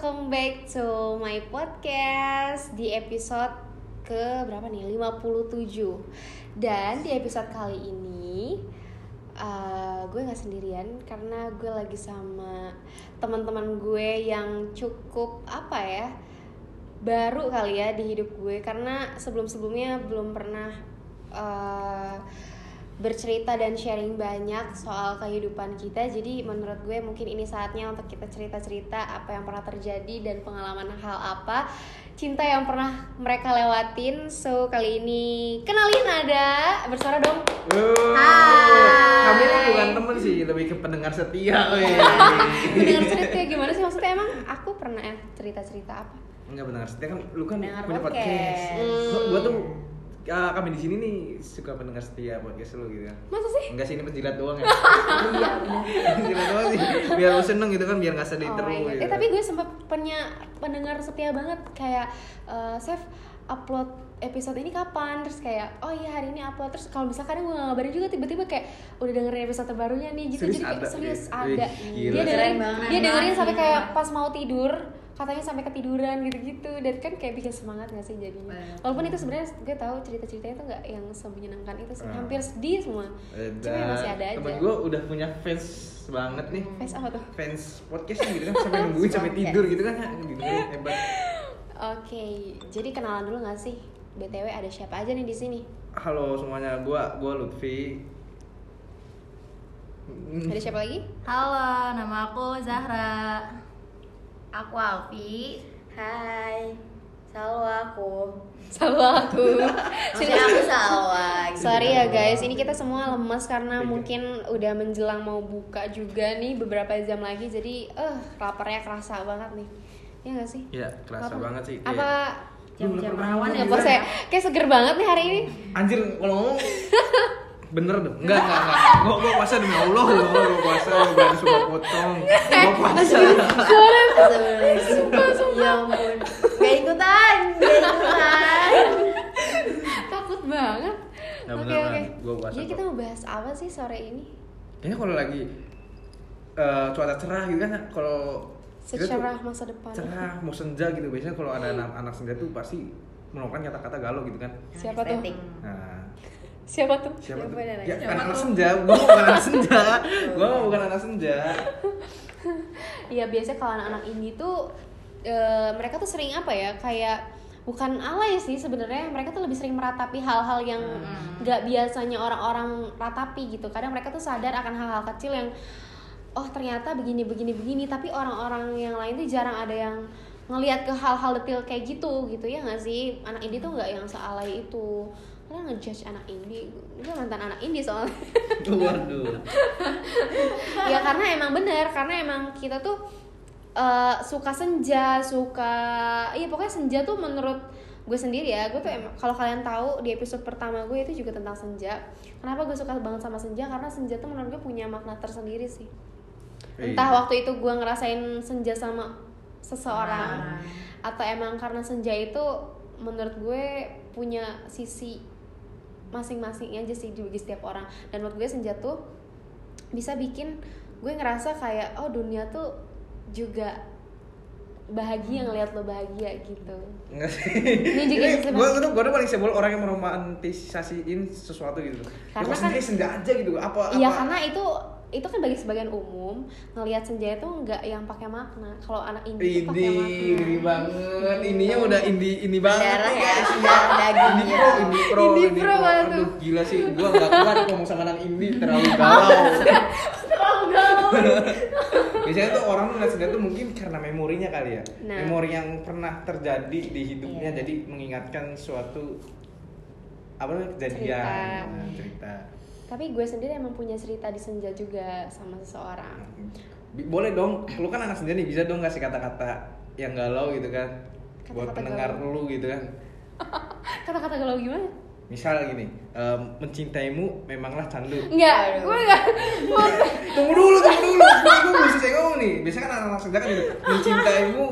welcome back to my podcast di episode ke berapa nih? 57. Dan di episode kali ini uh, gue nggak sendirian karena gue lagi sama teman-teman gue yang cukup apa ya? baru kali ya di hidup gue karena sebelum-sebelumnya belum pernah uh, bercerita dan sharing banyak soal kehidupan kita jadi menurut gue mungkin ini saatnya untuk kita cerita-cerita apa yang pernah terjadi dan pengalaman hal apa cinta yang pernah mereka lewatin so kali ini kenalin ada bersuara dong Hai. Kami bukan temen sih, lebih ke pendengar setia. weh. pendengar cerita gimana sih maksudnya emang aku pernah ya cerita-cerita apa Enggak pendengar setia kan, lu kan Pendengar punya podcast. podcast. Hmm. Gua, gua tuh ah, kami di sini nih suka pendengar setia podcast lu gitu kan. masa sih Enggak sih ini penjilat doang ya. Iya benar. penjilat doang sih. Biar lu seneng gitu kan, biar nggak sedih Oh terus. God. gitu. Eh tapi gue sempat punya pendengar setia banget kayak eh Chef upload episode ini kapan terus kayak oh iya hari ini upload terus kalau misalkan kadang gue nggak ngabarin juga tiba-tiba kayak udah dengerin episode terbarunya nih gitu Serius jadi kayak ada? serius ada dia dengerin dia dengerin sampai Keren kayak pas mau tidur katanya sampai ketiduran gitu-gitu dan kan kayak bikin semangat gak sih jadinya walaupun itu sebenarnya gue tahu cerita-ceritanya itu nggak yang semenyenangkan itu sih Ah. hampir sedih semua cuma masih ada aja Temen gua udah punya fans banget nih. face apa tuh Fans podcast gitu kan sampai nungguin sampai tidur gitu kan. Gitu hebat. Oke, jadi kenalan dulu gak sih? BTW ada siapa aja nih di sini? Halo semuanya, gua gua Lutfi. Ada siapa lagi? Halo, nama aku Zahra. Aku Alfi. Hai, Salwa aku. Sama aku. Maksudnya aku Salwa. gitu. Sorry ya guys, ini kita semua lemas karena Iya. mungkin udah menjelang mau buka juga nih beberapa jam lagi, jadi eh laparnya kerasa banget nih. Iya gak sih? Iya, kerasa Apa? banget sih. Kayak- Apa? Jam-jam rawan ya. Puasa ya? Kayak seger banget nih hari ini. Anjir, kalau ngomong bener dong. Enggak, enggak, enggak. Gua gua puasa demi Allah loh, gua puasa gua suka potong. Gua puasa. Ya ampun. Gak ikutan, gak ikutan. Takut banget. Ya, Oke beneran. oke. Gua puasa Jadi kita mau bahas apa sih sore ini? Kayaknya kalau lagi eh, cuaca cerah gitu kan kalau tuh Secerah masa depan. cerah mau senja gitu biasanya kalau ada anak, anak senja tuh pasti melakukan kata-kata galau gitu kan Siapa tuh? Nah Siapa tuh? siapa, Siapa tuh? yang ya kan anak senja. Mau bukan anak senja. Mau bukan anak senja. Iya biasanya kalau anak-anak indie tuh e, mereka tuh sering apa ya kayak bukan alay sih sebenarnya mereka tuh lebih sering meratapi hal-hal yang nggak biasanya orang-orang ratapi gitu. Kadang mereka tuh sadar akan hal-hal kecil yang oh ternyata begini begini begini. Tapi orang-orang yang lain tuh jarang ada yang ngelihat ke hal-hal detail kayak gitu gitu ya nggak sih? Anak indie tuh nggak yang sealay itu kalian ngejudge anak indie. Gue mantan anak indie soalnya. Waduh. Ya karena emang bener karena emang kita tuh eh, suka senja suka iya pokoknya senja tuh menurut gue sendiri ya. Gue tuh emang kalau kalian tahu di episode pertama gue itu juga tentang senja. Kenapa gue suka banget sama senja? Karena senja tuh menurut gue punya makna tersendiri sih. Entah Iya. waktu itu gue ngerasain senja sama seseorang atau emang karena senja itu menurut gue punya sisi masing-masing aja sih bagi setiap orang. Dan menurut gue senja tuh bisa bikin gue ngerasa kayak oh dunia tuh juga bahagia ngelihat lo bahagia gitu Enggak sih. Ini juga Ini Mas. tuh gua tuh paling sebel orang yang meromantisasiin sesuatu gitu. Karena ya, kan- sendiri senja aja gitu. Apa iya apa? karena itu itu kan bagi sebagian umum ngelihat senja itu nggak yang pakai makna kalau anak indie itu pakai makna indie banget. Ininya udah indie, indie banget. Darah ya, daging Indie ya. pro, indie pro, Indie indie pro pro. banget Aduh, tuh. gila sih. Gua nggak kuat ngomong sama anak indie terlalu galau. terlalu galau Biasanya tuh orang ngeliat senja tuh mungkin karena memorinya kali ya. Nah. Memori yang pernah terjadi di hidupnya Iya. jadi mengingatkan suatu apa namanya kejadian Cerita. Nah, cerita. tapi gue sendiri emang punya cerita di senja juga sama seseorang Boleh dong, lu kan anak senja nih bisa dong ngasih kata-kata yang galau gitu kan buat Kata-kata pendengar galau. lu gitu kan. kata-kata galau gimana Misal gini, em, mencintaimu memanglah candu. Enggak, gue enggak tunggu dulu, tunggu Gue mesti saya ngomong nih. Biasanya kan anak-anak senja kan gitu. Mencintaimu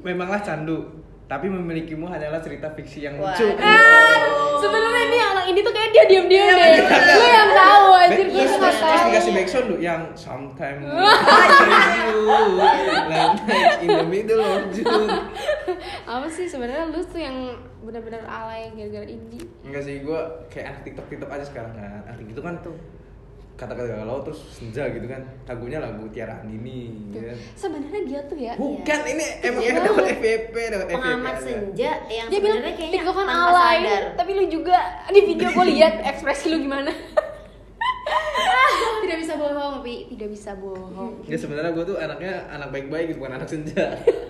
memanglah candu, tapi memilikimu hanyalah cerita fiksi yang lucu. Ah, sebenarnya nih anak ini tuh kayak dia diam-diam deh. Gue yang tahu anjir gue Terus, tuh terus, tahu. dikasih backsound tuh yang sometimes you like in the demi itu loh Jun apa sih sebenarnya lu tuh yang benar-benar alay gara-gara ini enggak sih gue kayak anak tiktok tiktok aja sekarang kan anak tiktok kan tuh kata-kata galau terus senja gitu kan. Lagunya lagu Tiara Andini gitu sebenarnya dia tuh ya bukan ini emang Iya. kan dapat FVP dapat FVP pengamat aja. senja yang dia bilang sebenarnya kayaknya kan alay sadar. tapi lu juga. Di video gue lihat ekspresi lu gimana. Tidak bisa bohong tapi tidak bisa bohong. Ya sebenarnya gue tuh anaknya anak baik-baik gitu bukan anak senja.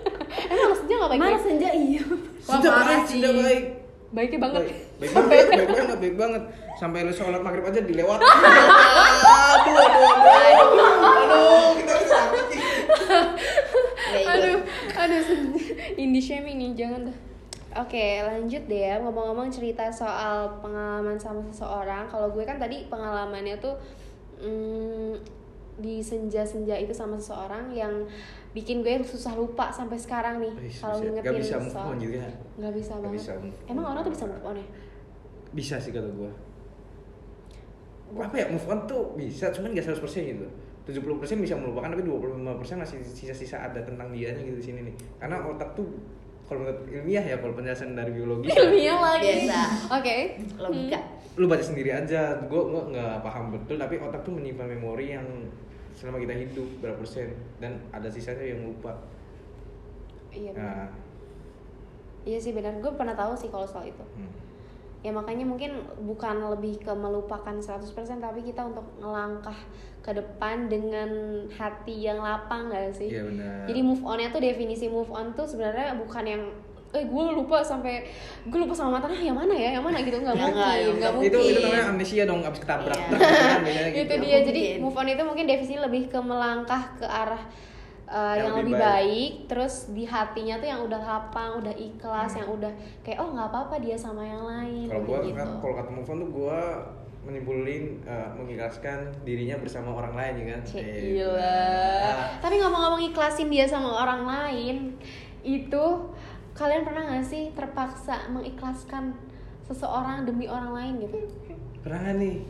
Emang maksudnya nggak baik mana baik senja iya. Senja baik senja baik. Baiknya banget. Baik, baik banget baik banget baik banget sampai lu sholat maghrib aja dilewat. Aduh aduh aduh. Aduh kita harus sakit. Nih. Ya, iya. aduh aduh indie shaming nih jangan dah. Oke lanjut deh ya ngomong-ngomong cerita soal pengalaman sama seseorang. Kalau gue kan tadi pengalamannya tuh mm, di senja-senja itu sama seseorang yang bikin gue susah lupa sampai sekarang nih kalau ngingetin gak bisa move soal- on juga bisa Gak banget. bisa move on. emang orang tuh bisa move on ya? Bisa sih kata gue apa ya move on tuh bisa cuman gak 100% gitu. 70% bisa melupakan tapi 25% masih sisa-sisa ada tentang dianya gitu di sini nih. Karena otak tuh kalau menurut ilmiah ya kalau penjelasan dari biologi ilmiah lagi. Biasa. oke. Logika. Lu baca sendiri aja. Gue gue nggak paham betul tapi otak tuh menyimpan memori yang selama kita hidup berapa persen. Dan ada sisanya yang lupa. Iya nah. Iya sih benar. Gue pernah tahu sih kalau soal itu. Hmm. Ya makanya mungkin bukan lebih ke melupakan 100% tapi kita untuk ngelangkah ke depan dengan hati yang lapang gak sih? Iya benar. Jadi move onnya tuh definisi move on tuh sebenarnya bukan yang eh gue lupa sampai gue lupa sama mantan ah yang mana ya yang mana? gitu. Nggak mungkin nggak, ya, nggak itu mungkin. itu namanya amnesia dong abis ketabrak. Iya. truk gitu itu dia. Jadi mungkin. move on itu mungkin definisi lebih ke melangkah ke arah uh, yang, lebih baik. terus di hatinya tuh yang udah lapang udah ikhlas yang udah kayak oh nggak apa-apa dia sama yang lain kalau gua gitu. kan kalau kata move on tuh gua menyimpulin eh, mengikhlaskan dirinya bersama orang lain ya kan Cek, Eh, gila. nah, Tapi ngomong-ngomong ikhlasin dia sama orang lain, itu kalian pernah gak sih terpaksa mengikhlaskan seseorang demi orang lain gitu? pernah nih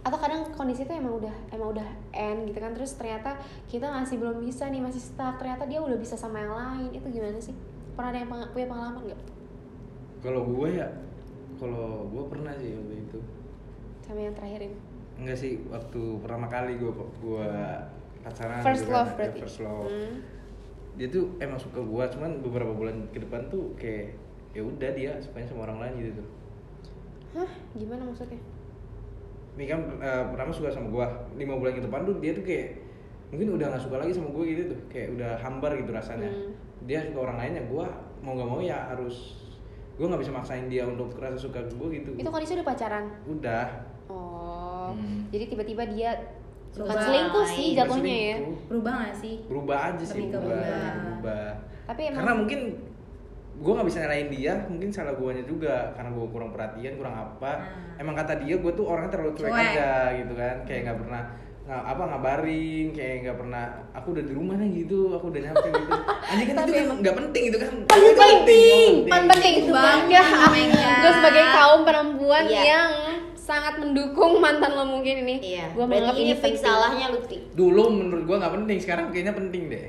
Atau kadang kondisi itu emang udah emang udah end gitu kan, terus ternyata kita masih belum bisa nih, masih stuck. Ternyata dia udah bisa sama yang lain. Itu gimana sih? Pernah ada yang peng- punya pengalaman gak? kalau gue ya kalau gue pernah sih waktu itu Sama yang terakhir ini? enggak sih waktu pertama kali gue gua pacaran First gitu kan, love berarti? first love Hmm. dia tuh emang suka gue cuman beberapa bulan ke depan tuh kayak ya udah dia sukanya sama orang lain gitu tuh Hah? Gimana maksudnya? Ini kan eh, pertama suka sama gua lima bulan ke depan tuh dia tuh kayak mungkin udah nggak suka lagi sama gue gitu tuh kayak udah hambar gitu rasanya Hmm. dia suka orang lain ya gua mau nggak mau ya harus gue nggak bisa maksain dia untuk rasa suka ke gue gitu Itu kondisi udah pacaran? udah Oh, Hmm. jadi tiba-tiba dia bukan Berubah selingkuh sih jatuhnya ya. berubah gak sih berubah aja sih berubah berubah. berubah Tapi emang karena mungkin gue nggak bisa nyalain dia mungkin salah guanya juga karena gue kurang perhatian kurang apa Hmm. emang kata dia gue tuh orangnya terlalu cuek, Cuek. aja gitu kan kayak nggak pernah nggak apa ngabarin kayak nggak pernah aku udah di rumah nih gitu aku udah nyampe gitu anjing kan itu kan nggak penting itu kan paling penting, paling penting ya. Mega. Gue sebagai kaum perempuan Iya. yang sangat mendukung mantan lo mungkin ini. iya Gue menganggap ini ini fix penting. salahnya Lutfi dulu menurut gue nggak penting sekarang kayaknya penting deh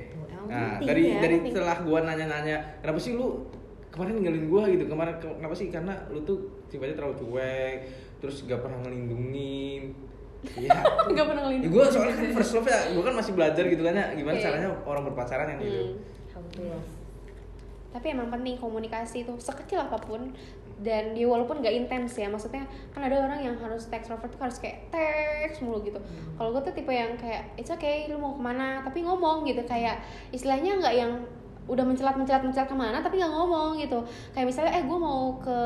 nah penting dari ya, dari penting. setelah gue nanya-nanya kenapa sih lu kemarin ninggalin gue gitu kemarin ke- kenapa sih karena lu tuh tiba-tiba terlalu cuek terus gak pernah ngelindungin Iya. Gak pernah Ya, ngelindungin. gue soalnya kan first love ya, gue kan masih belajar gitu kan ya, gimana Oke. caranya orang berpacaran yang gitu. Hmm. alhamdulillah Tapi emang penting komunikasi itu sekecil apa pun dan dia walaupun gak intens ya maksudnya kan ada orang yang harus extrovert tuh harus kayak teks mulu gitu. Kalau gue tuh tipe yang kayak it's okay lu mau ke mana? Tapi ngomong gitu kayak istilahnya nggak yang udah mencelat mencelat mencelat ke mana tapi nggak ngomong gitu. Kayak misalnya eh gue mau ke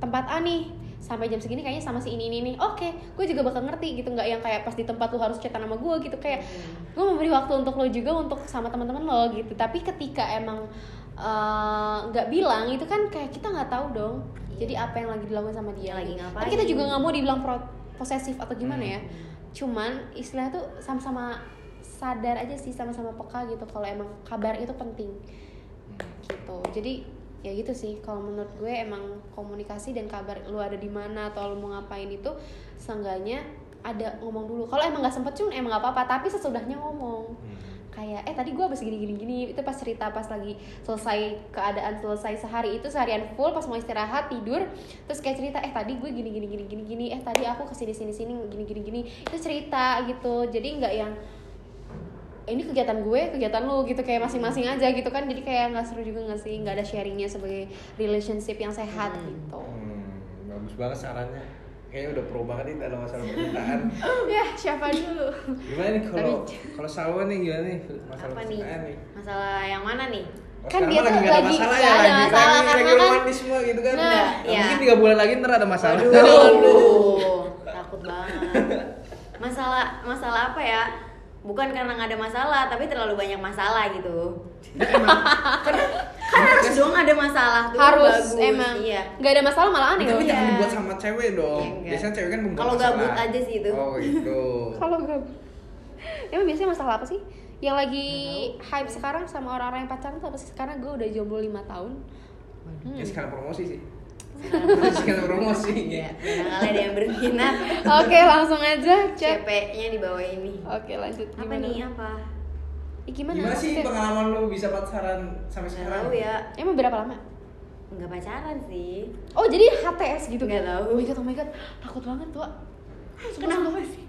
tempat A nih sampai jam segini kayaknya sama si ini ini nih oke gue juga bakal ngerti gitu nggak yang kayak pas di tempat lu harus chatan sama gue gitu. Kayak gue memberi waktu untuk lo juga untuk sama teman-teman lo gitu. Tapi ketika emang eh, nggak bilang itu kan kayak kita nggak tahu dong. Jadi apa yang lagi dilakukan sama dia. Lagi ngapain. tapi kita juga nggak mau dibilang pro- posesif atau gimana Hmm. ya cuman istilah tuh sama-sama sadar aja sih sama-sama peka gitu kalau emang kabar itu penting. Gitu. Jadi ya gitu sih. Kalau menurut gue emang komunikasi dan kabar lu ada di mana atau lu mau ngapain itu seenggaknya ada ngomong dulu. Kalau emang nggak sempet cun emang nggak apa-apa. Tapi sesudahnya ngomong. Hmm. Kayak eh tadi gue habis gini gini gini itu pas cerita pas lagi selesai keadaan selesai sehari itu seharian full pas mau istirahat tidur terus kayak cerita eh tadi gue gini gini gini gini gini eh tadi aku ke sini sini sini gini gini gini itu cerita gitu. Jadi nggak yang ini kegiatan gue kegiatan lu gitu kayak masing-masing aja gitu kan. Jadi kayak nggak seru juga nggak sih? Nggak ada sharingnya sebagai relationship yang sehat gitu. Hmm, bagus banget sarannya. Kayaknya udah pro banget nih dalam masalah percintaan. ya siapa dulu Gimana nih kalau kalau Salwa nih gimana nih masalah Apa nih? percintaan nih? Masalah yang mana nih? Oh, Kan dia tuh nggak ada lagi- masalah ya, ada lagi, masalah, lagi, karena lagi kan- romantis semua gitu kan. Nah, Nah, iya. Mungkin tiga bulan lagi ntar ada masalah. Waduh, waduh, takut banget. Masalah masalah apa ya? Bukan karena nggak ada masalah, tapi terlalu banyak masalah gitu. kan harus dong ada masalah tuh harus bagus. emang Iya. nggak ada masalah malah aneh Tapi loh jangan Iya. dibuat sama cewek dong. Iya. Biasanya cewek kan membuat Kalau gabut aja sih itu. Oh gitu. kalau gabut emang biasanya masalah apa sih yang lagi hype sekarang sama orang-orang yang pacaran tuh apa sih karena gue udah jomblo lima tahun Hmm. Ya sekalian promosi sih. Sekalian promosi. Iya, barangkali ada yang berminat. oke langsung aja cek CP-nya di bawah ini. oke lanjut Apa gimana nih? Apa? Ih, gimana, Gimana sih pengalaman lu bisa pacaran sampai sekarang? tahu ya. emang berapa lama Nggak pacaran sih. oh jadi HTS gitu Nggak tahu. oh my god oh my god takut banget tuh Kenapa sih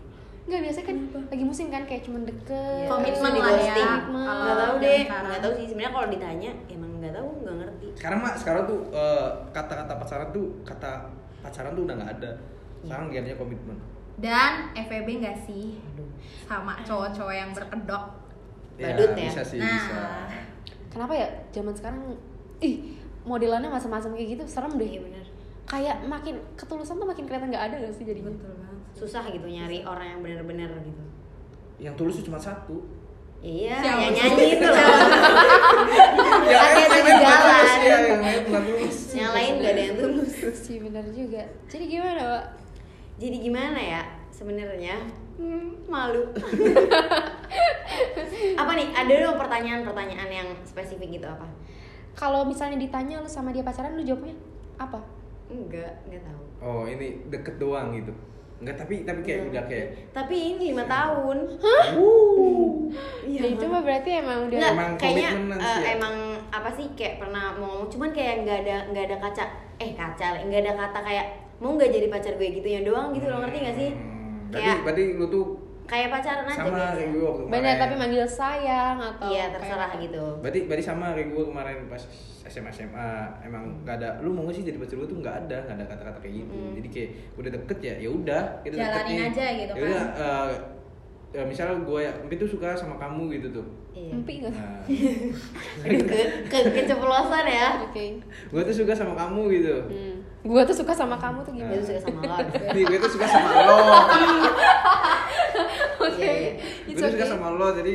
Enggak biasa kan lagi musim kan kayak cuman deket Iya, Komitmen lah ya. Kalau Nggak tahu deh. Nggak tahu sih. Sebenarnya kalau ditanya, emang nggak tahu, nggak ngerti. Sekarang mah sekarang tuh eh, kata-kata pacaran tuh kata pacaran tuh udah nggak ada. Sekarang giatnya komitmen. Dan FVB gak sih sama cowok-cowok yang berkedok? Badut ya? Bisa sih, Nah. bisa. kenapa ya zaman sekarang ih modelannya macam-macam kayak gitu serem deh Iya benar. kayak makin ketulusan tuh makin kelihatan nggak ada gak sih jadinya Betul banget. Susah gitu nyari orang yang benar-benar gitu. Yang tulus cuma satu. Iya, Siapa yang nyanyi itu loh. Yang lain di bukan jalan. tulus, ya, yang lain yang gak ada yang tulus. sih benar juga jadi gimana pak Jadi gimana ya sebenarnya? Hmm, malu. apa nih? Ada dong pertanyaan-pertanyaan yang spesifik gitu apa? kalau misalnya ditanya lu sama dia pacaran lu jawabnya apa Enggak, enggak tahu. Oh, ini deket doang gitu. Enggak, tapi tapi kayak Enggak. udah kayak Tapi ini lima tahun. ya itu mah berarti emang udah Enggak, Emang kayaknya ya? emang apa sih kayak pernah mau ngomong cuman kayak nggak ada nggak ada kaca eh kaca nggak ada kata kayak mau nggak jadi pacar gue gitu ya doang gitu loh ngerti gak sih Hmm, Kayak- Berarti berarti lu tuh kayak pacaran aja sama biasa kayak gue waktu kemarin. benar tapi manggil sayang atau iya kayak- terserah gitu. Berarti berarti sama kayak gue kemarin pas SMA SMA emang nggak ada lu mau nggak sih jadi pacar gue tuh nggak ada nggak ada kata-kata kayak gitu. Mm. jadi kayak udah deket ya ya udah kita deket Jalanin aja gitu ya kan. udah eh, ya misalnya gue Empi tuh suka sama kamu gitu tuh. Iya. Empi nggak nah, Aduh, ke, ke keceplosan ya. Oke. Gue tuh suka sama kamu gitu. Hmm. Gua tuh suka sama kamu tuh gue gimana tuh suka sama lo Nih, gue tuh suka sama lo oke Iya, iya. gue tuh suka sama lo jadi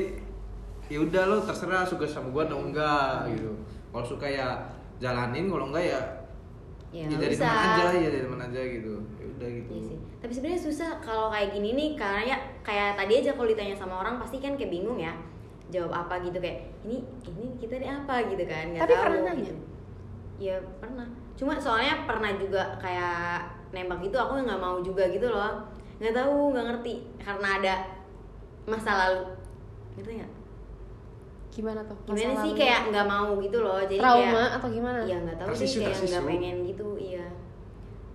ya udah lo terserah suka sama gue atau enggak gitu kalau suka ya jalanin kalau enggak ya ya ya, dari teman aja ya dari teman aja gitu ya udah gitu Iya sih. Tapi sebenarnya susah kalau kayak gini nih karena ya kayak tadi aja kalau ditanya sama orang pasti kan kayak bingung ya jawab apa gitu kayak ini ini kita ini apa gitu kan nggak Tapi tahu pernah nanya? gitu. Ya pernah. Cuma soalnya pernah juga kayak nembak gitu aku nggak mau juga gitu loh. Nggak tahu nggak ngerti karena ada masa lalu. Gitu ya? gimana tuh Gimana Masa sih lalu? kayak nggak mau gitu loh. Jadi trauma kayak atau gimana Iya nggak tahu sih kayak nggak pengen gitu iya.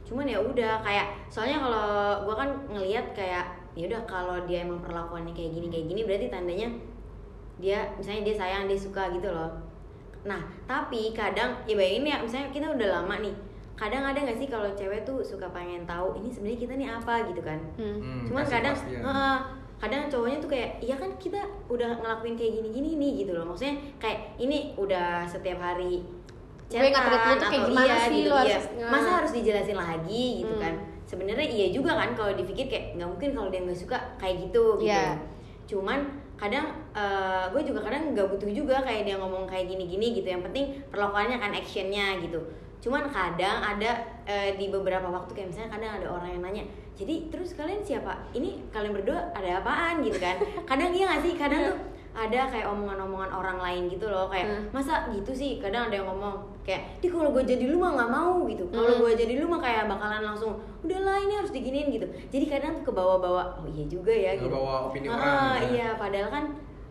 Cuman ya udah kayak soalnya kalau gua kan ngelihat kayak ya udah kalau dia emang perlakuannya kayak gini kayak gini berarti tandanya dia misalnya dia sayang dia suka gitu loh. Nah tapi kadang ya bayangin ya misalnya kita udah lama nih kadang ada nggak sih kalau cewek tuh suka pengen tahu ini sebenarnya kita nih apa gitu kan hmm. Hmm, cuman kadang kadang cowoknya tuh kayak iya kan kita udah ngelakuin kayak gini-gini nih gitu loh maksudnya kayak ini udah setiap hari kayak atau gimana iya sih, gitu lu iya. harus masa harus dijelasin lagi gitu Hmm. kan sebenarnya iya juga kan kalau dipikir kayak nggak mungkin kalau dia nggak suka kayak gitu gitu Iya. cuman kadang eh, gue juga kadang nggak butuh juga kayak dia ngomong kayak gini-gini gitu. Yang penting perlakuannya kan actionnya gitu. Cuman kadang ada eh, di beberapa waktu kayak misalnya kadang ada orang yang nanya jadi terus kalian siapa? Ini kalian berdua ada apaan? gitu kan. Kadang iya nggak sih? Kadang tuh ada kayak omongan-omongan orang lain gitu loh kayak Hmm. masa gitu sih? Kadang ada yang ngomong kayak di kalau gue jadi lu mah nggak mau gitu. Kalau Hmm. gue jadi lu mah kayak bakalan langsung udahlah ini harus diginiin gitu. Jadi kadang tuh ke bawah-bawah oh iya juga ya gitu. Ngebawa opini Ah, orang gitu ya. iya padahal kan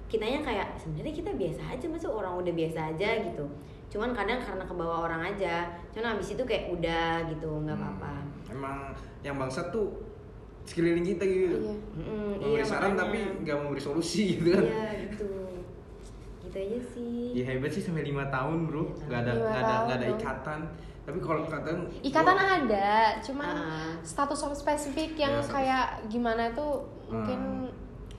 kitanya kayak sebenarnya kita biasa aja masa orang udah biasa aja gitu. Cuman kadang karena ke bawah orang aja cuman abis itu kayak udah gitu nggak apa-apa. Hmm, emang yang bangsat tuh sekeliling kita gitu. Iya. Mm, memberi saran makanya. tapi nggak memberi solusi gitu kan. Iya gitu. Gitu aja sih. Ya hebat sih sampai lima tahun bro. Nggak ada Lima nggak ada nggak ada tahun, bro. ikatan. Tapi kalau ikatan Ikatan gua- ada, cuman Ah. status yang spesifik yang Ya, kayak gimana tuh mungkin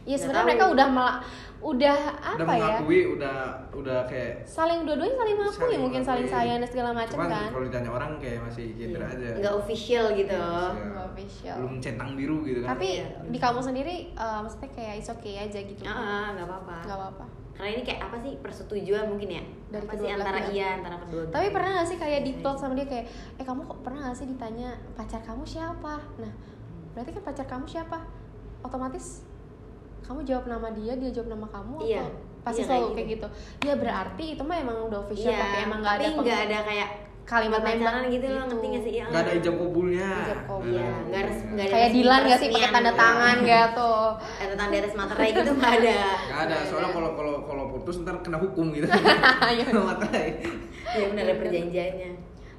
ya Nggak sebenarnya mereka udah mela- udah udah apa ya? mengakui udah udah kayak Saling dua-duanya saling mengakui Saling mungkin saling sayang dan segala macam cuman kan. kalau ditanya orang kayak masih kinder aja nggak official gitu Iya. Nggak official. belum centang biru gitu kan Tapi Iya. di kamu sendiri eh, maksudnya kayak it's okay aja gitu. Ah, ah, nggak apa-apa Nggak apa-apa. karena ini kayak apa sih persetujuan mungkin ya Dari apa sih antara iya antara kedua Tapi pernah gak sih kayak di Gitu talk aja. sama dia kayak, eh kamu kok pernah gak sih ditanya pacar kamu siapa? Nah, berarti kan pacar kamu siapa? Otomatis kamu jawab nama dia, dia jawab nama kamu Iya. atau pasti Iya, selalu kayak kayak gitu. Ya berarti itu mah emang udah official Iya, tapi emang gak ada nggak ada kayak kalimat pacaran nembak gitu loh ngerti nggak sih Iya, nggak ada ijab kabulnya Ijab kabul. Iya, nggak res- nggak ada Kayak Dilan gak sih pakai tanda gitu. tangan gak tuh? ada tanda atas materai gitu nggak ada nggak ada soalnya kalau kalau kalau putus ntar kena hukum gitu Iya. materai ya benar ada perjanjiannya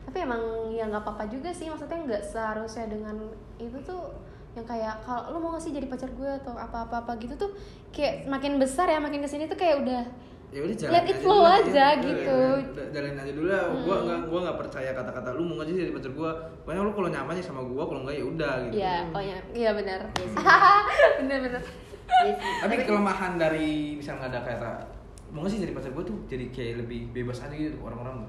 tapi emang ya nggak apa-apa juga sih maksudnya nggak seharusnya dengan itu tuh yang kayak kalau lo mau gak sih jadi pacar gue atau apa-apa apa gitu tuh kayak makin besar ya makin ke sini tuh kayak udah ya udah jalan Let it aja flow dulu, aja ya. gitu. Udah, udah, jalanin aja dulu lah. Gua nggak gua nggak percaya kata-kata lu mau nggak sih jadi pacar gua? Pokoknya lu kalau nyaman ya sama gua kalau enggak ya udah gitu. Ya pokoknya iya benar. Iya sih. benar benar. Iya sih. tapi kelemahan dari misal nggak ada kata mau nggak sih jadi pacar gua tuh jadi kayak lebih bebas aja gitu orang-orang.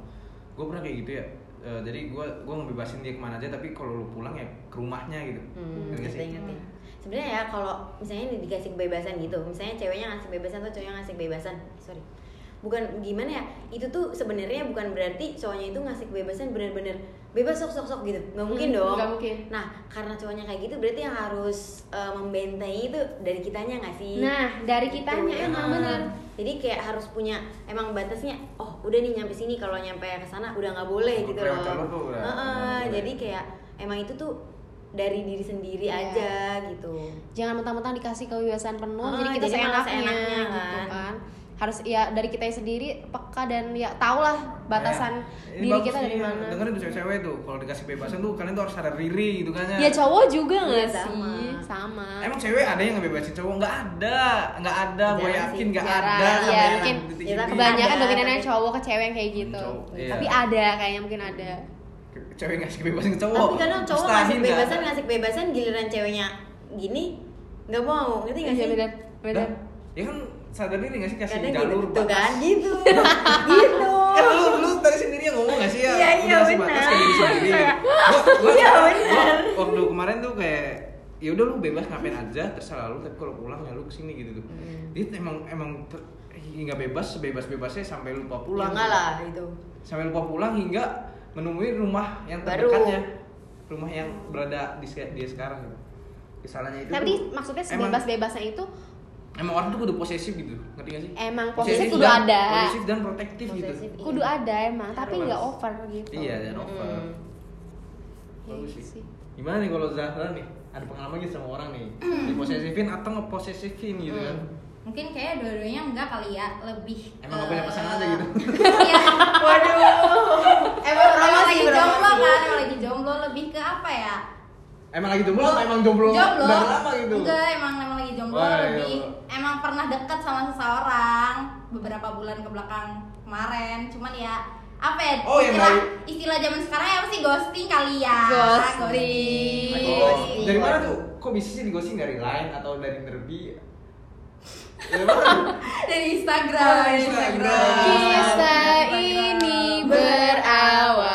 Gua pernah kayak gitu ya Eh, jadi gua gua ngebebasin dia ke mana aja tapi kalau lu pulang ya ke rumahnya gitu Hmm, Ngerti sih? ngerti. Sebenarnya ya kalau misalnya dikasih kebebasan gitu, misalnya ceweknya ngasih kebebasan atau cowoknya ngasih kebebasan, sorry, bukan gimana ya? Itu tuh sebenarnya bukan berarti cowoknya itu ngasih kebebasan benar-benar bebas sok sok sok gitu, nggak mungkin Hmm, dong. nggak mungkin. Nah karena cowoknya kayak gitu berarti yang harus eh, membentengi itu dari kitanya nggak sih? nah dari kitanya Gitu. emang Ah. benar Jadi kayak harus punya emang batasnya. Oh udah nih nyampe sini kalau nyampe ke sana udah nggak boleh Oh, gitu loh. udah nggak boleh. jadi kayak emang itu tuh dari diri sendiri Iya. aja gitu. jangan mentang-mentang dikasih kebebasan penuh Ah, jadi kita jadi seenaknya, seenaknya, gitu kan. Harus ya dari kita sendiri peka dan ya tau lah batasan Kayak, ini diri kita dari nih, mana dengerin tuh cewek-cewek tuh kalau dikasih kebebasan tuh kalian tuh harus sadar diri gitu kan ya cowok juga nggak Iya, sih sama. sama Emang cewek ada yang ngebebasin cowok? Nggak ada, nggak ada. Gue yakin nggak ada. Iya, mungkin ya, tapi kebanyakan Ada, dominannya cowok ke cewek yang kayak gitu Cowok, iya. tapi ada kayaknya mungkin ada cewek ngasih kebebasan ke cowok. Tapi kadang cowok Mustahil ngasih kebebasan ngasih kebebasan giliran ceweknya gini nggak mau ngerti nggak Iya, sih? benar Dah, Ya kan sadar diri nggak sih kasih Kadang gitu, jalur tuh batas. kan gitu, gitu. Kan lu, lu tadi sendiri yang ngomong gak sih ya? Iya, iya, batas benar. ke diri sendiri. Iya, gua- benar. waktu kemarin tuh kayak ya udah lu bebas ngapain aja terserah lu tapi kalau pulang ya lu ke sini gitu tuh Hmm. dia emang emang ter- nggak bebas sebebas bebasnya sampai lupa Ya pulang enggak lah itu. sampai lupa pulang hingga menemui rumah yang Baru. terdekatnya rumah yang berada di dia sekarang gitu kesalahannya itu tapi tuh maksudnya sebebas-bebasnya itu emang orang tuh kudu posesif gitu ngerti gak sih? Emang posesif kudu dan, ada. posesif dan protektif Posesif, gitu kudu ada emang tapi Harus. nggak over gitu. Iya dan over. Mm. Ya bagus gitu sih. sih. gimana nih kalau Zahra nih? Ada pengalaman gitu sama orang nih? Diposesifin atau ngeposesifin gitu kan? Mungkin kayak dua-duanya enggak kali ya lebih emang gak punya pasangan aja gitu? Iya. Waduh. Emang lagi jomblo kan, emang lagi jomblo lebih ke apa ya? Emang lagi jomblo apa emang jomblo? Jomblo. Udah lama gitu. Enggak emang emang lagi jomblo Wah, iya, lebih. iya. emang pernah dekat sama seseorang beberapa bulan ke belakang kemarin. Cuman ya apa ya Oh, istilah, baik. istilah zaman sekarang ya apa sih? Ghosting kali ya. Ghosting. Oh, Ghosting. dari mana tuh? Kok bisa sih di ghosting dari line atau dari nerbi? Dari mana? Dari Instagram Oh, Instagram. Kisah ini berawal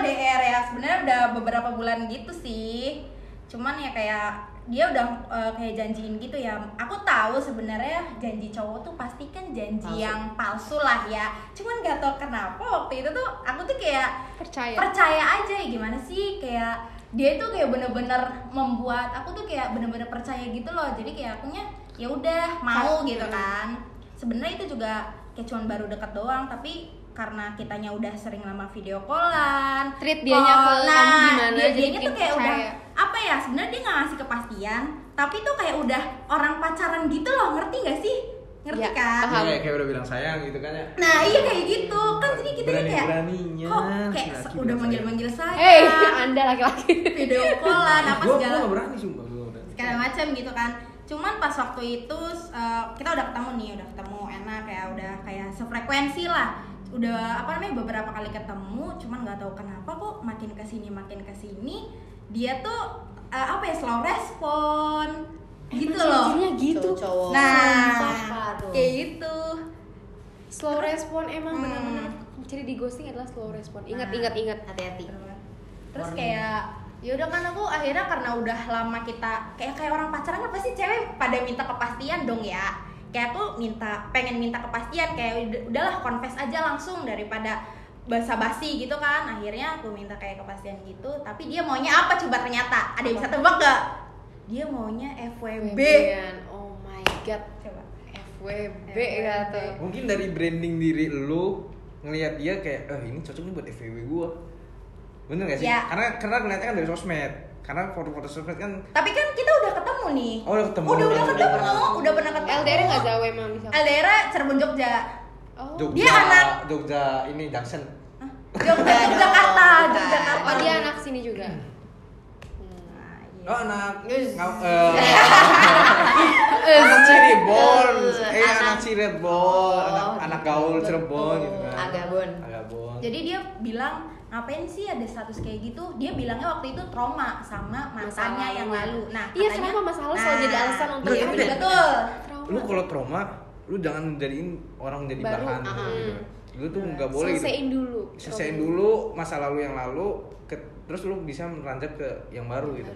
LDR ya, sebenarnya udah beberapa bulan gitu sih. Cuman ya kayak dia udah eh, kayak janjiin gitu ya. Aku tahu sebenarnya janji cowok tuh pasti kan janji Palsu. yang palsu lah ya. Cuman gak tau kenapa waktu itu tuh aku tuh kayak Percaya. percaya aja ya gimana sih kayak dia itu kayak bener-bener membuat aku tuh kayak bener-bener percaya gitu loh jadi kayak akunya ya udah mau gitu kan sebenarnya itu juga kayak cuman baru deket doang tapi karena kitanya udah sering lama video callan. Treat dianya ke call, kamu gimana, dia, jadi dianya tuh kayak udah percaya. apa ya sebenarnya dia nggak ngasih kepastian tapi tuh kayak udah orang pacaran gitu loh ngerti gak sih? Ngerti Ya, kan? paham. Iya, kayak udah bilang sayang gitu kan ya. Nah iya kayak gitu. Kan jadi kita kayak Berani-beraninya kok kayak laki udah manggil manggil saya Hei, anda laki-laki. video callan apa Gua- segala gua gak berani sumpah gua berani. segala macam gitu kan. Cuman pas waktu itu uh, kita udah ketemu nih udah ketemu enak ya udah kayak sefrekuensi lah udah apa namanya beberapa kali ketemu cuman nggak tahu kenapa kok makin ke sini makin ke sini dia tuh uh, apa ya slow respon gitu loh gitu. Cowok-cowok. nah kayak gitu Slow respon emang Hmm. bener-bener ciri di ghosting adalah slow respon. Ingat, Nah. ingat, ingat. hati-hati terus kayak ya udah kan aku akhirnya karena udah lama kita kayak kayak orang pacaran kan pasti cewek pada minta kepastian dong ya kayak aku minta pengen minta kepastian kayak udah- udahlah confess aja langsung daripada basa-basi gitu kan akhirnya aku minta kayak kepastian gitu tapi dia maunya apa coba ternyata ada yang bisa tebak gak dia maunya FWB. Oh my god. coba FWB FWB. kata. Mungkin dari branding diri lu ngelihat dia kayak, eh ini cocok nih buat FWB gua. Bener gak sih? Ya. Karena karena ngeliatnya kan dari sosmed. Karena foto-foto sosmed kan tapi kan kita udah ketemu nih Oh, udah ketemu. udah udah Udah ketemu pernah. udah pernah ketemu LDR nggak jauh emang bisa. LDR Cirebon Jogja Oh. Jogja, Dia anak- Jogja ini Junction. Jogja, Enggak Yogyakarta, Yogyakarta. Oh dia anak sini juga. Nah, iya. Oh anak ngau- eh, anak Cirebon, eh anak Cirebon, anak anak gaul. Cirebon gitu kan. Agabon. Agabon. Jadi dia bilang ngapain sih ada status kayak gitu? Dia bilangnya waktu itu trauma sama mantannya Masalah yang lalu. Nah, Iya, katanya- kenapa masalah selalu jadi alasan untuk iya, itu betul. betul. Trauma. lu kalau trauma, lu jangan jadiin orang jadi Baru, bahan ah. gitu. Lu tuh nggak boleh gitu. Selesaiin dulu. Selesaiin dulu masa lalu yang lalu, ke- terus lu bisa meranjak ke yang baru gitu.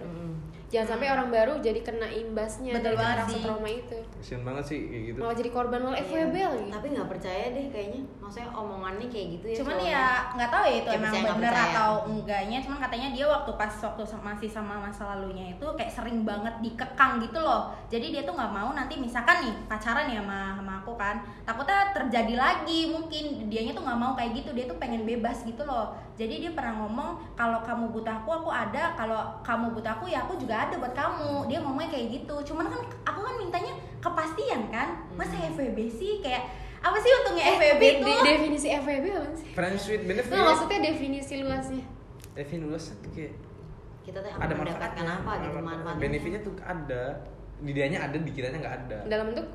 Jangan sampai orang baru jadi kena imbasnya Betul dari banget rasa sih. trauma itu. Kasian banget sih kayak gitu. Malah jadi korban malah FWB Iya. lagi. Tapi nggak percaya deh kayaknya. Maksudnya omongannya kayak gitu ya. Cuman ya nggak tahu ya itu Ya, emang bener atau enggaknya. Cuman katanya dia waktu pas waktu masih sama masa lalunya itu kayak sering banget dikekang gitu loh. Jadi dia tuh nggak mau nanti misalkan nih pacaran ya sama sama aku kan. Takutnya terjadi lagi mungkin dianya tuh nggak mau kayak gitu. Dia tuh pengen bebas gitu loh. Jadi dia pernah ngomong kalau kamu butuh aku aku ada. Kalau kamu butuh aku ya aku juga ada buat kamu. Dia ngomongnya kayak gitu. Cuman kan aku kan mintanya kepastian kan. Masa FWB sih kayak apa sih untungnya Eh, FWB de- tuh? de- definisi FWB apa sih? Friends with benefit. Nggak, maksudnya definisi luasnya. Devin lulus tuh kayak kita tuh ada mendapatkan apa gitu manfaatnya. Benefitnya tuh ada. Di dianya ada, di kiranya nggak ada. Dalam bentuk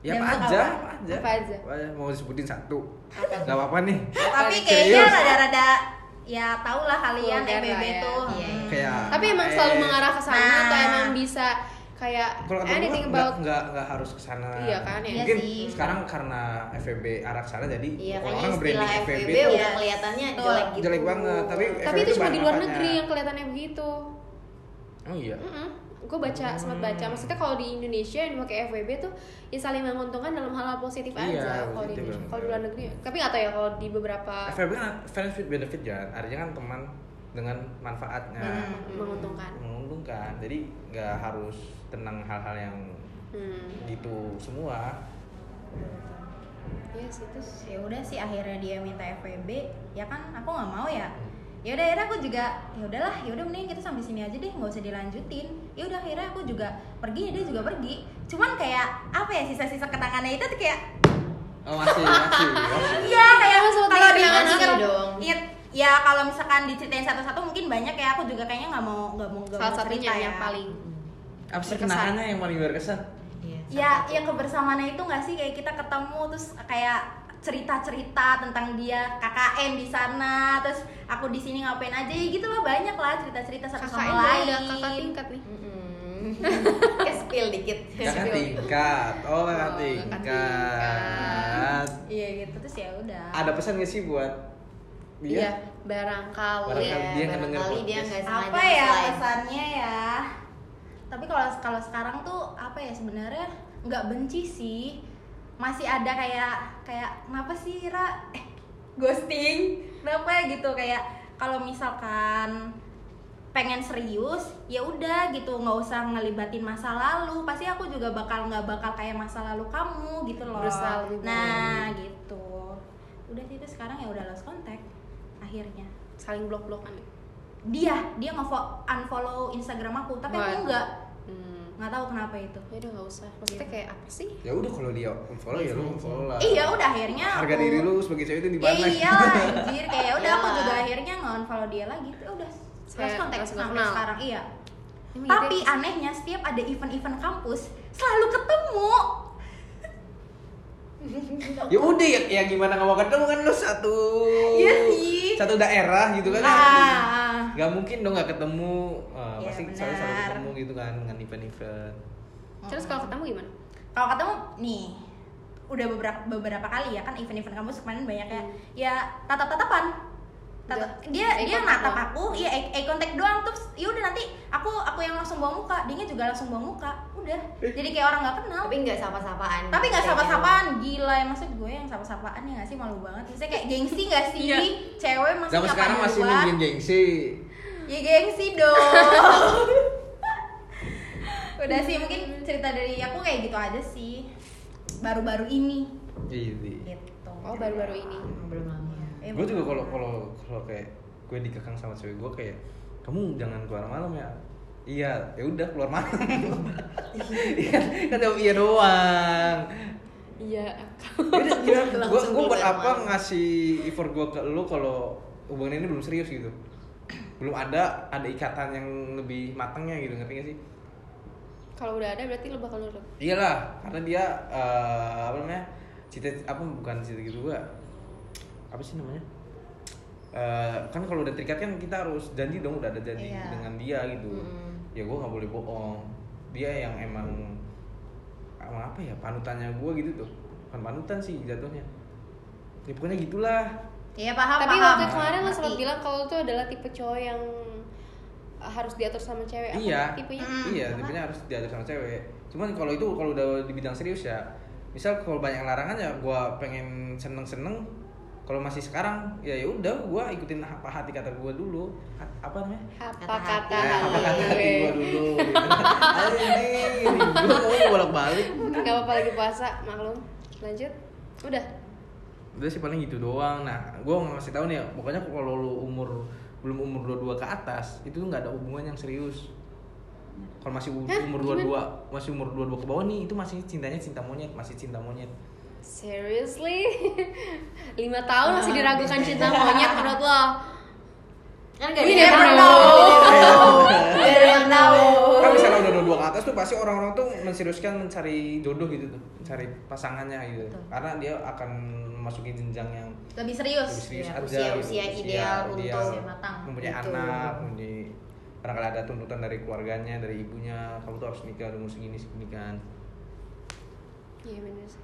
Ya apa aja, apa? apa aja. Apa aja? Mau disebutin satu. Apa? Gak apa-apa nih. tapi kayaknya rada-rada ya tau lah kalian lah ya. tuh Iya. Kayak Tapi emang eh, selalu mengarah ke sana Nah. atau emang bisa kayak Kalau kata anything nggak about nggak nggak harus ke sana. Iya kan, ya. Mungkin Iya sih. sekarang karena FVB arah sana jadi Iya, orang istilah branding FWB FVB udah kelihatannya Betul. jelek gitu. jelek banget. Tapi tapi itu cuma di luar negeri yang kelihatannya begitu. Oh iya. Gue baca sempat baca. Maksudnya kalau di Indonesia yang pakai FWB tuh ya saling menguntungkan dalam hal-hal positif Iya, aja kalau di Indonesia. Kalau di luar negeri, tapi nggak tahu ya kalau di beberapa FVB kan with benefit ya. Artinya kan teman dengan manfaatnya. Hmm. menguntungkan. Menguntungkan. Jadi nggak harus tenang hal-hal yang Hmm. gitu semua. Iya sih terus. ya udah sih akhirnya dia minta FWB ya kan aku nggak mau ya ya udah akhirnya aku juga ya udahlah ya udah mending kita sampai sini aja deh nggak usah dilanjutin ya udah akhirnya aku juga pergi ya dia juga pergi cuman kayak apa ya sisa-sisa kenangannya itu tuh kayak Oh masih masih. iya kayak kalau sih dong. Iya, ya kalau misalkan diceritain satu-satu mungkin banyak ya aku juga kayaknya nggak mau nggak mau nggak Salah mau satunya cerita yang ya. paling Apa sih kenangannya yang paling berkesan? Iya, ya yang kebersamaannya itu nggak sih kayak kita ketemu terus kayak cerita-cerita tentang dia KKN di sana terus aku di sini ngapain aja ya gitu loh banyak lah cerita-cerita satu sama lain udah kakak tingkat nih. Mm-mm. Kayak spill dikit. Kakak tingkat. Oh kakak Oh, kakak tingkat. iya gitu terus ya udah Ada pesan gak sih buat dia? Iya, barangkali. Barangkali Iya, dia barangkali dia nggak sengaja apa ya pesannya ya tapi kalau kalau sekarang tuh apa ya sebenarnya nggak benci sih. Masih ada kayak kayak kenapa sih Ra? Eh ghosting. Kenapa ya? gitu. Kayak kalau misalkan pengen serius ya udah gitu. Nggak usah ngelibatin masa lalu. Pasti aku juga bakal nggak bakal kayak masa lalu kamu gitu loh. Berusaha lebih nah gitu. Udah sih itu sekarang ya udah lost contact akhirnya. Saling blok-blokan. Ya? dia dia nge unfollow Instagram aku. Tapi aku Wah. Hmm. nggak tahu kenapa itu. Ya udah nggak usah. Maksudnya kayak apa sih? Ya udah kalau dia unfollow ya lu unfollow lah. Iya udah akhirnya harga aku- diri lu sebagai cewek itu di ya mana? Iyalah anjir. Kayak udah aku Iyalah. juga akhirnya nge unfollow dia lagi. Tuh udah lost contact langsung nggak sampai kenal. sekarang iya. Emang tapi gitu ya? anehnya setiap ada event-event kampus selalu ketemu. Ya udah ya, ya gimana nggak mau ketemu kan lu satu Iya sih. satu daerah gitu kan? Ah nggak mungkin dong nggak ketemu Ah, Iya, pasti selalu selalu ketemu gitu kan dengan event-event. Terus kalau ketemu gimana? Kalau ketemu nih udah beberapa beberapa kali ya kan event-event kampus kemarin banyak ya. Ya tatap tatapan Udah, dia eye dia natap aku. Iya eye, eye contact doang. Terus ya udah nanti aku aku yang langsung bawa muka. Dia juga langsung bawa muka. Udah. Jadi kayak orang nggak kenal. Tapi nggak sapa-sapaan. Tapi nggak Kayak sapa-sapaan. Gila ya maksud gue yang sapa-sapaan ya nggak sih? Malu banget. Maksudnya kayak gengsi nggak sih? Iya. cewek masih zaman nyapa sekarang masih nungguin gengsi. Ya gengsi dong. Udah sih mungkin cerita dari aku kayak gitu aja sih. Baru-baru ini. Gitu gitu. Oh baru-baru ini. Gitu. belum lama. Eh, gue juga kalau kalau kalau kayak gue dikekang sama cewek gue kayak kamu jangan keluar malam ya. Iya ya udah keluar malam. Iya kan jawab iya doang. Iya gue gue buat apa ngasih effort gue ke lu kalau hubungan ini belum serius gitu? Belum ada ada ikatan yang lebih matangnya gitu ngerti gak sih? Kalau udah ada berarti lo bakal nurut. Iyalah karena dia eh, apa namanya cita apa bukan cita gitu gua apa sih namanya Eh, kan kalau udah terikat kan kita harus janji dong udah ada janji Iya. dengan dia gitu Mm-mm. ya gua nggak boleh bohong dia yang emang emang apa ya panutannya gua gitu tuh bukan panutan sih jatuhnya ya pokoknya gitulah Iya paham tapi paham. waktu kemarin lo sempat Ngerti. bilang kalau tuh adalah tipe cowok yang harus diatur sama cewek apa iya tipenya Hmm, iya apa? tipenya harus diatur sama cewek cuman kalau itu kalau udah di bidang serius ya misal kalau banyak larangan ya gua pengen seneng seneng kalau masih sekarang ya ya udah gua ikutin apa hati kata gua dulu. Ha- apa namanya? Apa Kata hati. Apa kata hati gue dulu gitu. Ayo ini gua ngomong bolak balik nggak apa-apa lagi puasa maklum. Lanjut. Udah. Udah sih paling gitu doang. Nah gua mau ngasih tahu nih ya pokoknya kalau lu umur belum umur 22 ke atas itu tuh nggak ada hubungan yang serius. Kalau masih umur Gimana? 22 masih umur 22 ke bawah nih itu masih cintanya cinta monyet masih cinta monyet seriously lima tahun masih diragukan cinta monyet menurut lo kan gak We yang never know. Gak tahu kan misalnya udah 22 ke atas tuh pasti orang-orang tuh menseriuskan mencari jodoh gitu tuh mencari pasangannya gitu Betul. karena dia akan memasuki jenjang yang lebih serius. lebih serius Iya, aja usia-usia gitu. ideal Usia untuk ideal. usia matang. mempunyai Gitu. anak mempunyai barangkali ada tuntutan dari keluarganya dari ibunya kamu tuh harus nikah umur segini segini kan iya bener sih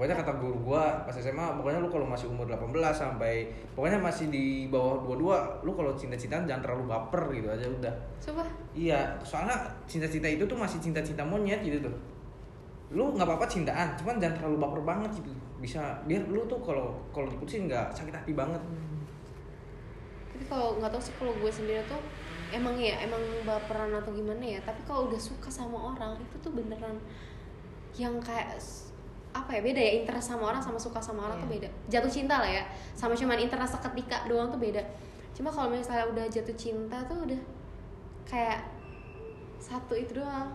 pokoknya kata guru gua pas SMA pokoknya lu kalau masih umur 18 sampai pokoknya masih di bawah 22 lu kalau cinta-cintaan jangan terlalu baper gitu aja udah. Coba iya soalnya cinta-cinta itu tuh masih cinta-cinta monyet gitu tuh. Lu nggak apa-apa cintaan cuman jangan terlalu baper banget gitu. Bisa biar lu tuh kalau kalau diputusin nggak sakit hati banget. Tapi kalau nggak tahu sih kalau gue sendiri tuh emang ya emang baperan atau gimana ya tapi kalau udah suka sama orang itu tuh beneran yang kayak apa ya beda ya interest sama orang sama suka sama orang tuh Iya. beda. Jatuh cinta lah ya sama cuman interest seketika doang tuh beda. Cuma kalau misalnya udah jatuh cinta tuh udah kayak satu itu doang.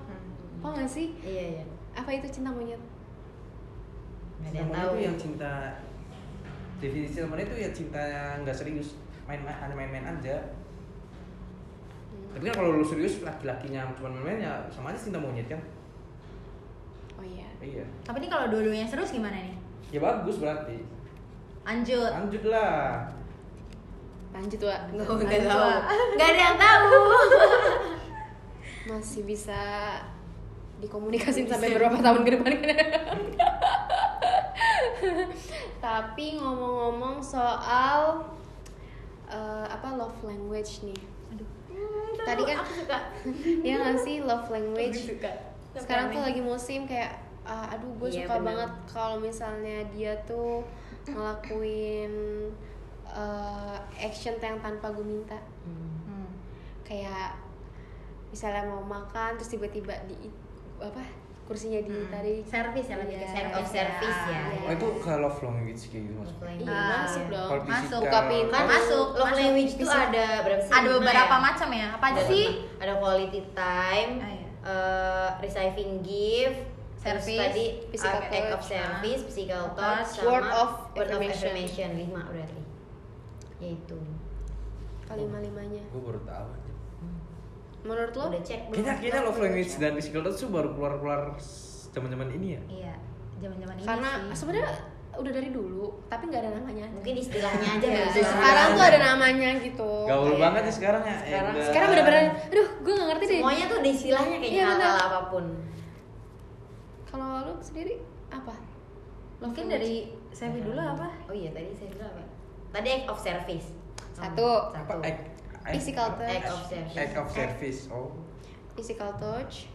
Paham gak sih? Iya iya. Apa itu cinta monyet? Cinta yang monyet tahu itu yang cinta definisi cinta monyet itu ya cinta yang nggak serius main-main hanya main-main aja. Hmm. tapi kan kalau lu serius laki-lakinya cuma main-main ya sama aja cinta monyet kan iya. Tapi ini kalau dua-duanya serius gimana nih? ya bagus berarti. Lanjut. lanjut lah lanjut wa Gak, Lanjut, gak tahu. Wak. Gak ada yang tahu. Masih bisa dikomunikasin sampai berapa tahun ke depan tapi ngomong-ngomong soal eh, apa love language nih. Aduh. Tadi kan Aku suka. Ya nggak sih love language? Aku suka. Sekarang tuh lagi musim kayak ah, aduh gue Iya, suka bener. banget kalau misalnya dia tuh ngelakuin eh, action yang tanpa gue minta Hmm. Hmm. kayak misalnya mau makan terus tiba-tiba di apa kursinya ditarik Service ya lebih ke Iya. service. Of service ya. Oh itu kayak love language kayak gitu language. Iya, Ah, masuk iya. dong Kalau Masuk. physical- Buka pintu. Kan Masuk, love masuk. language itu ada berapa sih? Ada beberapa ya? macam ya. Apa aja Ada sih? Ada quality time, Ah, iya. eh, receiving gift, Service, tadi physical act of touch, service, physical touch, sama word of word of affirmation. affirmation lima berarti. Yaitu. kelima limanya Gue baru tahu. menurut lo Udah cek belum? Kayaknya kayaknya love language dan physical touch tuh baru keluar keluar zaman-zaman ini ya. Iya, zaman-zaman ini karena sebenarnya udah dari dulu tapi nggak ada namanya Mungkin istilahnya aja bisa. sekarang tuh ada namanya gitu Gaul Kayak- banget ya sekarang ya. Sekarang- sekarang bener-bener aduh gue nggak ngerti deh Semuanya tuh ada istilahnya kayaknya Iya, bener. hal-hal apa pun. Kalau lo sendiri apa Mungkin dari Sevi dulu apa? Oh iya tadi saya bilang apa? Tadi act of service. Satu. Apa? Satu. Act, act- Physical touch. Act of service. Act of service. Oh. physical touch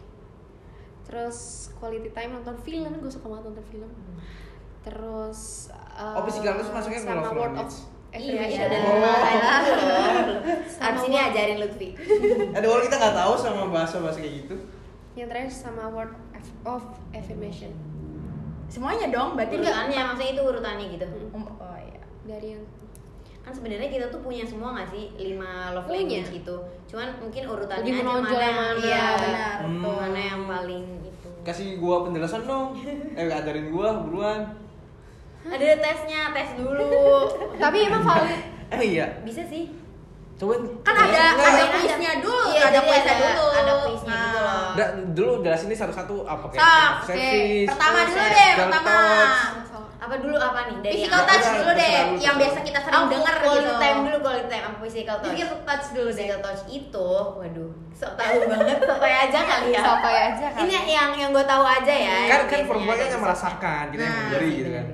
terus quality time nonton film gue suka banget nonton film terus uh, Oh, physical touch masuknya ke sama love word of. Iya, affirmation. ada Oh. Sama Abis ini ajarin Lutfi. Ada orang kita nggak tahu sama bahasa-bahasa kayak gitu. yang terakhir sama word of- affirmation Semuanya dong, berarti enggak Urutannya maksudnya itu urutannya gitu. Oh iya. dari yang Kan sebenarnya kita tuh punya semua nggak sih lima love Punya. language itu. Cuman mungkin urutannya Lebih aja mana yang mana. Iya, benar. Hmm. Mana yang paling itu. Kasih gua penjelasan dong. Eh ajarin gua buruan. Ada tesnya, tes dulu. tapi emang valid Eh iya. Bisa sih. Coba Kan ada ada kuisnya dulu, Iya, ada jadi kuisnya ada- dulu. ada kuisnya gitu Nah. loh. Nggak, dulu jelasin ini satu-satu apa kayak Sok. Pertama dulu deh, pertama. Apa dulu apa nih dari Physical touch dulu deh, yang biasa kita sering dengar quality gitu. time dulu quality time apa physical touch Physical touch dulu deh. physical touch itu waduh sok tahu banget sotoy aja kali ya Sotoy aja kali. ini yang yang gue tahu aja ya Kan kan biasanya perempuan ada kan yang merasakan, kita yang Nah, memberi Iya, gitu kan.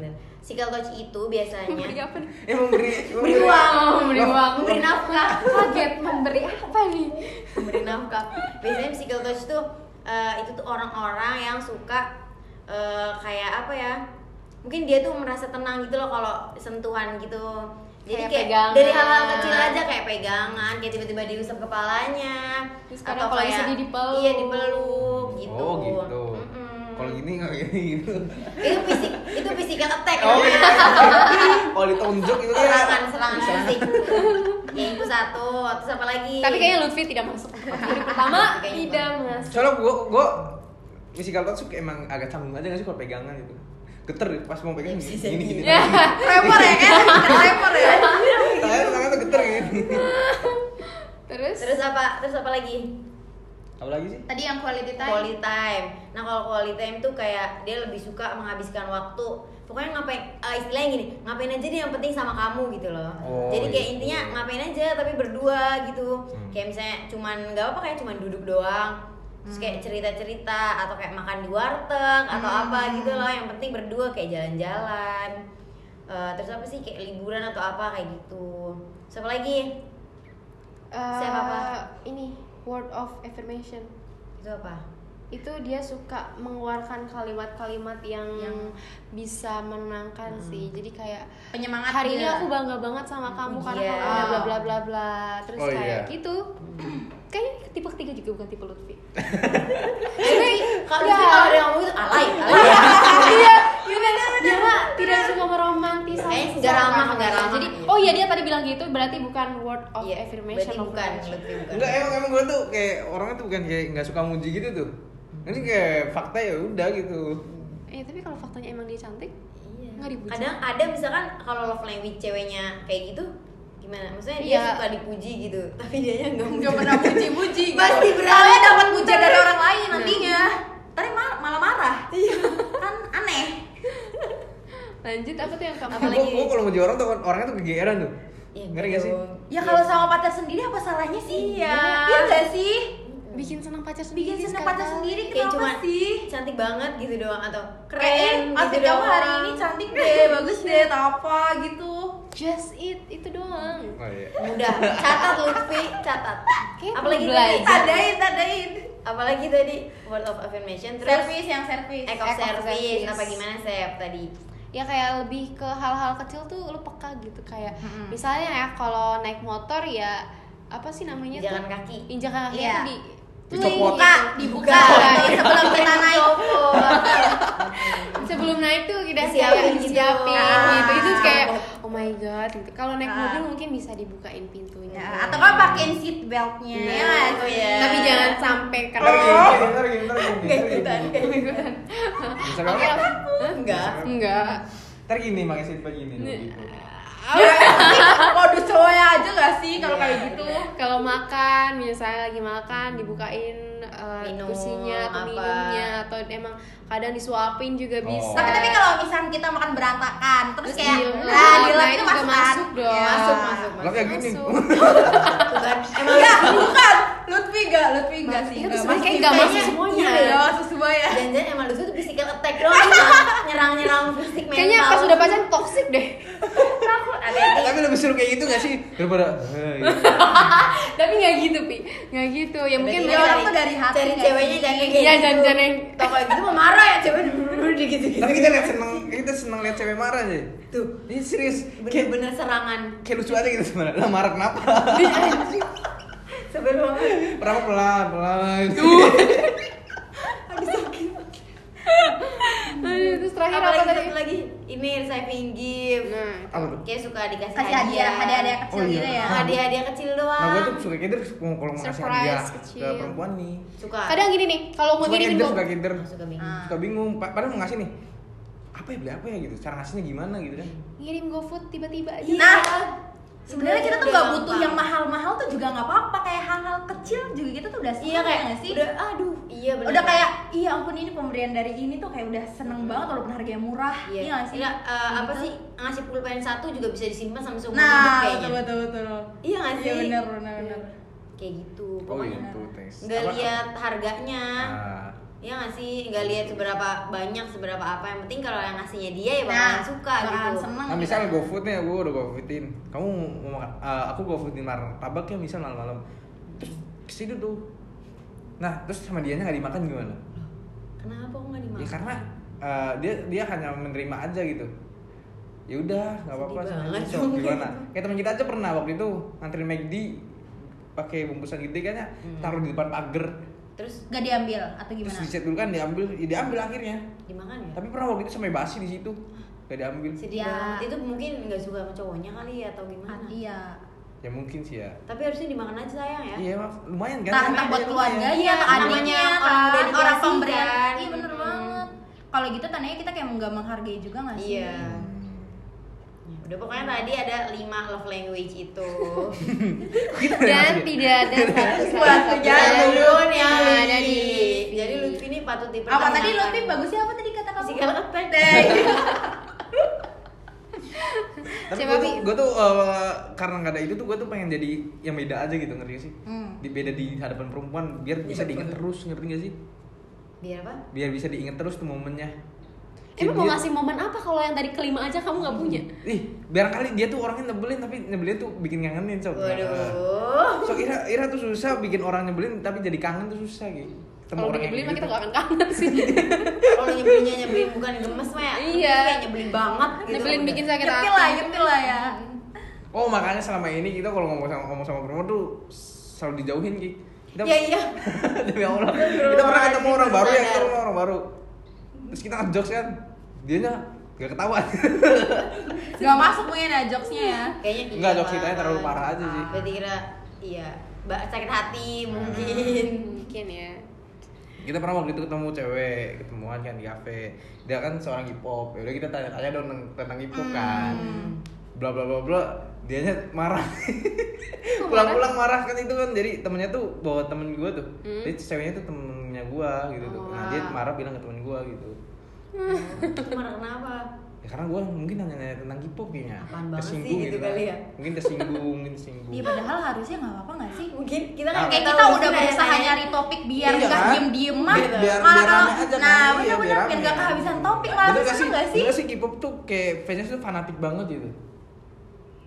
Physical touch itu biasanya. Memberi apa nih? Eh memberi memberi uang memberi uang memberi nafkah. Kaget memberi apa nih memberi nafkah. Biasanya physical touch itu eh, itu tuh orang-orang yang suka eh, kayak apa ya mungkin dia tuh merasa tenang gitu loh kalau sentuhan gitu. Jadi Kayak kayak, pegangan. dari hal-hal kecil aja kayak pegangan kayak tiba-tiba diusap kepalanya Terus kadang kalau kayak sedih dipeluk. iya dipeluk gitu. Oh gitu. Kalau gini nggak gini gitu. itu fisik itu physical attack Oh iya. Kalau ditonjok itu kan. serangan serangan fisik ya itu satu terus apa lagi tapi kayaknya Lutfi tidak masuk dari pertama tidak masuk Soalnya gua gua physical touch emang agak canggung aja gak sih kalau pegangan gitu. Geter pas mau pegang Ya, bisa gini gini. gini. Ya. Tremor ya kan? Tremor ya. Tangan tangan tuh geter gini. terus terus apa terus apa lagi Apa lagi sih? Tadi yang quality time. quality time nah kalau quality time tuh kayak dia lebih suka menghabiskan waktu pokoknya ngapain eh, istilahnya gini ngapain aja deh yang penting sama kamu gitu loh Oh, jadi kayak gitu. intinya ngapain aja tapi berdua gitu Hmm. kayak misalnya cuman nggak apa kayak cuman duduk doang terus kayak cerita-cerita atau kayak makan di warteg atau Hmm. apa gitu loh yang penting berdua kayak jalan-jalan Eh, terus apa sih kayak liburan atau apa kayak gitu siapa lagi eh, Siapa apa? Word of affirmation. Itu apa? Itu dia suka mengeluarkan kalimat-kalimat yang, Yang- bisa menenangkan sih. Jadi kayak Penyemangat hari ini dia. aku bangga banget sama kamu karena Iya. kamu udah bla bla bla bla. Terus Oh, kayak iya. gitu. Kayaknya tipe ketiga juga bukan tipe Lutfi. Kalau Ya. sih kalau dia ngomong itu alay alay. Iya gimana dia mah tidak suka meromantisasi Kayaknya nggak ramah, nggak ramah. jadi oh iya dia tadi bilang gitu berarti bukan word of Iya, affirmation berarti of bukan Enggak emang emang gue tuh kayak orangnya tuh bukan kayak nggak suka muji gitu tuh. Ini kayak fakta ya udah gitu. eh tapi kalau faktanya emang dia cantik Iya. Nggak dipuji. Kadang ada misalkan kalau love language ceweknya kayak gitu gimana? Maksudnya dia Iya. suka dipuji gitu, tapi dia nya nggak Nggak pernah puji-puji. Pasti gitu. berani. Soalnya dapat pujian dari orang lain nantinya. Tadi mal- malah marah. Kan aneh. Lanjut apa tuh yang kamu Apa Gue lagi? gue kalau muji orang tuh orangnya tuh kegeeran tuh. Iya, Ngeri gak sih? Ya kalau sama pacar sendiri apa salahnya sih? Iya. Iya nggak sih? bikin senang pacar sendiri Bikin senang pacar sendiri Kayak kenapa cuma sih? cantik banget gitu doang atau Kayak, keren eh, outfit gitu kamu hari doang. ini cantik deh, bagus deh, atau apa gitu. just it itu doang Oh iya. Mudah. Catat Lutfi, catat. Kayak Apalagi tadi? Tadain, tadain. Apalagi tadi word of affirmation terus Service yang service. Act of service. service. Apa gimana Sep tadi? Ya kayak lebih ke hal-hal kecil tuh lu peka gitu kayak Mm-mm. misalnya ya kalau naik motor ya apa sih namanya Jalan tuh? kaki. injakan kaki tuh di Dicopot. Dibuka, dibuka sebelum kita naik. sebelum naik tuh kita Disiapin kayak gitu. disiapin Ah. gitu itu kayak oh my god gitu. kalau naik Ah. mobil mungkin bisa dibukain pintunya Ya, atau kan pakein seat beltnya Nah, ya nggak sih? iya. tapi jangan sampai karena gini, ntar gini, ntar gini, ntar gini, Gak ntar ikutan, gini. gak ikutan. Oke? Enggak. enggak Ntar gini pakai seat belt gini loh, gitu. Modus cowoknya aja gak sih kalau kayak gitu kalau makan misalnya lagi makan dibukain uh, Minum, kursinya atau apa. minumnya atau emang kadang disuapin juga Oh. bisa tapi tapi kalau misalnya kita makan berantakan terus, Terus kayak dilap, nah di nah, itu masuk masuk dong. Ya. Masuk, masuk, Lah kayak gini. Masuk. Emang Enggak, bukan. Lutfi enggak, Lutfi enggak sih. Itu Enggak masuk. nggak masuk Kayaknya- semuanya. iya, Iya, masuk semua ya. Jangan-jangan emang Lutfi tuh physical attack doang Nyerang-nyerang fisik mental kayaknya pas udah pacaran toxic deh Takut, hati-hati Tapi lebih seru kayak gitu gak sih? Daripada eh, gitu. tapi nggak gitu pi nggak gitu ya mungkin mereka orang tuh dari hati Cari nggak ceweknya sih? jangan kayak Iya, gitu jangan- jangan yang- Tau kayak gitu mau marah ya cewek dulu gitu gitu Tapi kita lihat seneng, kita seneng lihat cewek marah aja. Tuh Ini serius. Kayak, Bener-bener serangan kayak lucu aja gitu sebenarnya. Lah marah kenapa? Sebel banget Pertama pelan, pelan. Aduh, terus terakhir Apa apa, lagi tadi satu lagi Ini receiving gift nah Apa tuh? Kayak suka dikasih Kasih hadiah, hadiah-hadiah kecil Oh, iya. gitu ya. Hadiah-hadiah kecil doang Nah gue tuh suka kinder kalau mau ngasih Surprise hadiah kecil. ke perempuan nih. Suka kadang gini nih kalau mau ngirimin kinder, suka kinder. Suka bingung Ah. Suka bingung. Pa- Padahal mau ngasih nih. Apa ya beli apa ya gitu? Cara ngasihnya gimana gitu kan? ngirim GoFood tiba-tiba aja Nah, sebenarnya kita tuh nggak butuh yang mahal-mahal tuh juga nggak apa-apa kayak hal-hal kecil juga kita tuh udah seneng Iya kayak ya nggak sih Udah aduh Iya bener udah kayak iya ampun ini pemberian dari ini tuh kayak udah seneng banget walaupun harganya murah Iya, iya nggak sih Iya, eh, apa Gitu. sih ngasih pulpen satu juga bisa disimpan sampai seumur hidup nah kayaknya. betul betul betul Iya nggak sih? iya benar benar benar Kayak gitu. Oh Pokoknya gitu, thanks. nggak lihat harganya. Ah. Iya nggak sih? Nggak lihat seberapa banyak, seberapa apa. Yang penting kalau yang ngasihnya dia ya nah bakalan suka bakalan gitu. seneng Nah kita. misal GoFood nih, gue udah GoFoodin Kamu mau makan, eh, aku GoFoodin martabak ya misal malam-malam Terus ke situ tuh Nah terus sama dianya gak dimakan gimana? Kenapa kok nggak dimakan? Ya karena eh, dia dia hanya menerima aja gitu ya udah nggak apa-apa sama gimana gitu. kayak teman kita aja pernah waktu itu nganterin McD pakai bungkusan gede kayaknya Hmm. taruh di depan pagar Terus nggak diambil atau terus gimana dicet dulu kan diambil ya diambil akhirnya dimakan ya? tapi pernah waktu itu sampai basi di situ gak diambil Sedih Ya. Itu mungkin nggak suka sama cowoknya kali ya atau gimana? Ah, iya ya mungkin sih ya Tapi harusnya dimakan aja sayang ya. iya mak lumayan kan entah buat dia keluarganya Iya, adiknya orang kan orang dikasih pemberian kan. iya bener Hmm. banget kalau gitu tandanya kita kayak nggak menghargai juga nggak sih Iya. Ya, Udah pokoknya tadi ada lima love language itu. Dan masih- tidak ada satu yang yang ada di Jadi Lutfi ini patut apa dipertanyakan. tadi Lutfi bagusnya apa tadi kata kamu Physical attack. tapi Siapa, gue tuh, gue tuh eh, karena nggak ada itu tuh gue tuh pengen jadi yang beda aja gitu ngerti gak sih Hmm. di beda di hadapan perempuan biar bisa Iya, diinget betul. terus ngerti gak sih Biar apa? biar bisa diinget terus tuh momennya Emang Dia- mau ngasih momen apa kalau yang tadi kelima aja kamu nggak punya? Ih, barangkali dia tuh orangnya nyebelin tapi nyebelin tuh bikin ngangenin sob. Waduh. So Ira, Ira tuh susah bikin orang nyebelin tapi jadi kangen tuh susah gitu. Ketemu Kalau orang nyebelin yang mah gitu. kita gak akan kangen sih. Kalau nyebelinnya nyebelin bukan gemes mah ya. Iya. Kayak nyebelin banget gitu. Nyebelin bikin sakit hati. lah ngerti lah ya Oh makanya selama ini kita kalau ngomong sama ngomong sama perempuan tuh selalu dijauhin ki. Kita, Iya iya. Demi Allah. Kita pernah ketemu orang baru ya, ketemu orang baru. Terus kita ngejokes kan, dianya gak ketahuan. nggak masuk mungkin ya jokesnya ya Kayaknya iya. Enggak, jokes ceritanya terlalu parah aja sih. Berarti kira iya, Mbak sakit hati mungkin. Mungkin ya. kita pernah waktu itu ketemu cewek ketemuan kan di kafe dia kan seorang hip hop ya udah kita tanya tanya dong tentang- tentang hip hop kan bla bla bla bla dianya marah pulang pulang marah kan itu kan jadi temennya tuh bawa temen gue tuh Hmm. jadi ceweknya tuh temennya gue gitu tuh nah dia Wah. marah bilang ke temen gue gitu Itu marah kenapa? ya karena gue mungkin nanya nanya tentang kayaknya Apaan banget sih tersinggung gitu kan. kali ya? mungkin tersinggung mungkin tersinggung Iya padahal harusnya nggak apa-apa nggak sih Mungkin kita Nah, kan kayak kita udah berusaha nanya-nanya. nyari topik biar Iya nggak kan? diem dieman Biar- biar- malah biar kalau aja kan? nah Iya, bener biar nggak kehabisan topik malah Bener gak sih? nggak sih Bener sih K-pop tuh kayak fansnya tuh fanatik banget gitu.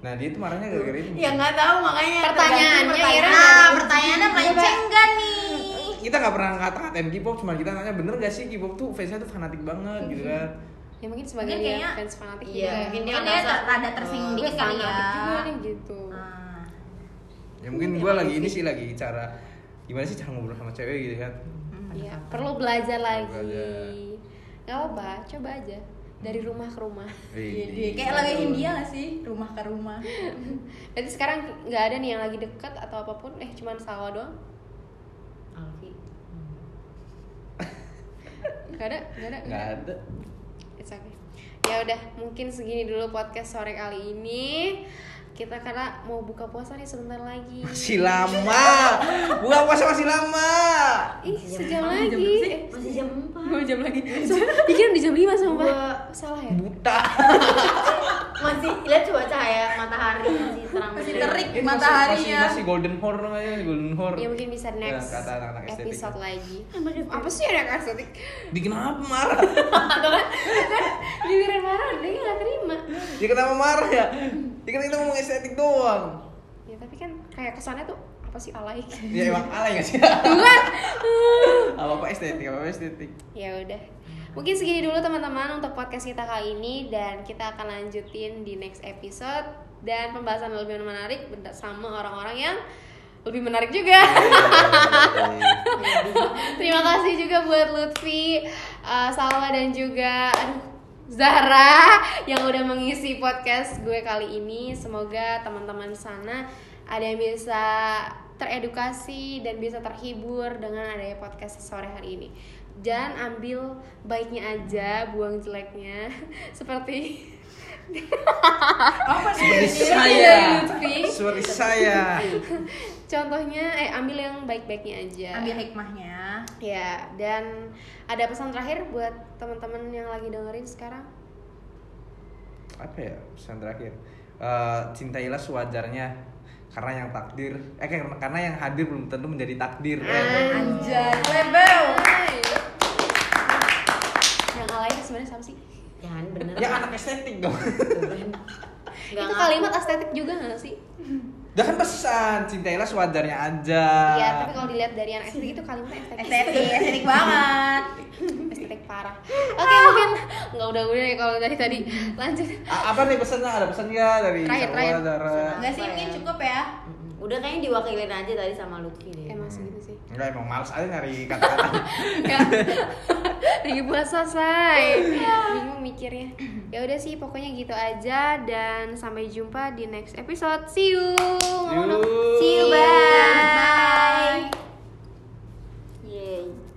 Nah dia tuh marahnya gara-gara itu. Ya nggak tahu makanya. Pertanyaannya, tergantung Ira, pertanyaan. nah pertanyaannya melenceng nggak nih Kita nggak pernah ngata-ngatain K-pop, cuma kita nanya bener gak sih K-pop tuh fansnya tuh fanatik banget gitu kan? Ya mungkin sebagai Mungkin dia kayaknya- fans fanatik Iya, juga. mungkin dia mungkin dia ter- rada tersinggung Gue dikit kali ya juga nih gitu. Nah. ya mungkin gue lagi ini sih lagi cara gimana sih cara ngobrol sama cewek gitu kan Iya, perlu belajar lagi. belajar. Gak apa, coba aja dari rumah ke rumah. Iya, Wih, dia- kayak lagi India gak sih rumah ke rumah Berarti sekarang nggak ada nih yang lagi deket atau apa pun, eh cuman Salwa doang? Gak ada, gak ada, nggak ada It's okay. Ya udah, mungkin segini dulu podcast sore kali ini. Kita karena mau buka puasa nih sebentar lagi. masih lama buka puasa masih lama Ih, Masih jam sejam lagi. jam? Eh, masih jam 4 Dua jam lagi. Dikira di jam 5 sumpah. Salah ya? buta masih lihat coba cahaya matahari masih terang Masih terik. Ini Mataharinya. masih, masih golden hour namanya golden hour Ya mungkin bisa Ya, next kata anak-anak estetik. episode lagi. Apa sih anak estetik? di kenapa marah Atau kan? Giliran marah dia nggak terima. dia kenapa marah ya dia kan kita ngomong estetik doang Ya tapi kan kayak kesannya tuh apa sih alay? ya emang alay gak sih apa apa estetik apa apa estetik ya udah mungkin segini dulu teman-teman untuk podcast kita kali ini. Dan kita akan lanjutin di next episode. Dan pembahasan lebih menarik bersama orang-orang yang lebih menarik juga. Terima kasih juga buat Lutfi uh, Salwa dan juga aduh Zahra yang udah mengisi podcast gue kali ini. Semoga teman-teman sana ada yang bisa teredukasi dan bisa terhibur dengan adanya podcast sore hari ini jangan ambil baiknya aja buang jeleknya. Seperti apa seperti sih saya. Lutfi. seperti saya. Contohnya eh ambil yang baik-baiknya aja. Ambil hikmahnya. Ya dan ada pesan terakhir buat teman-teman yang lagi dengerin sekarang? Apa ya pesan terakhir? Eh, cintailah sewajarnya karena yang takdir. Eh karena, karena yang hadir belum tentu menjadi takdir. Ah. anjay level Itu sebenarnya sama sih? Jangan bener. Ya anak estetik dong. Itu kalimat estetik juga gak sih? Udah kan pesan cintailah sewajarnya aja. Iya, tapi kalau dilihat dari anak estetik itu kalimatnya estetik. Estetik estetik banget. Estetik parah. Oke mungkin nggak udah udah ya kalau dari tadi. Lanjut. A- apa nih pesannya? Ada pesan nggak dari Terakhir, terakhir. Enggak sih mungkin cukup ya. Udah kayaknya diwakilin aja tadi sama Lutfi deh. Emang segitu udah emang males aja nyari kata-kata. Lagi puasa say. Bingung mikirnya. Ya udah sih pokoknya gitu aja dan sampai jumpa di next episode. See you. See you, see you. bye, bye. bye.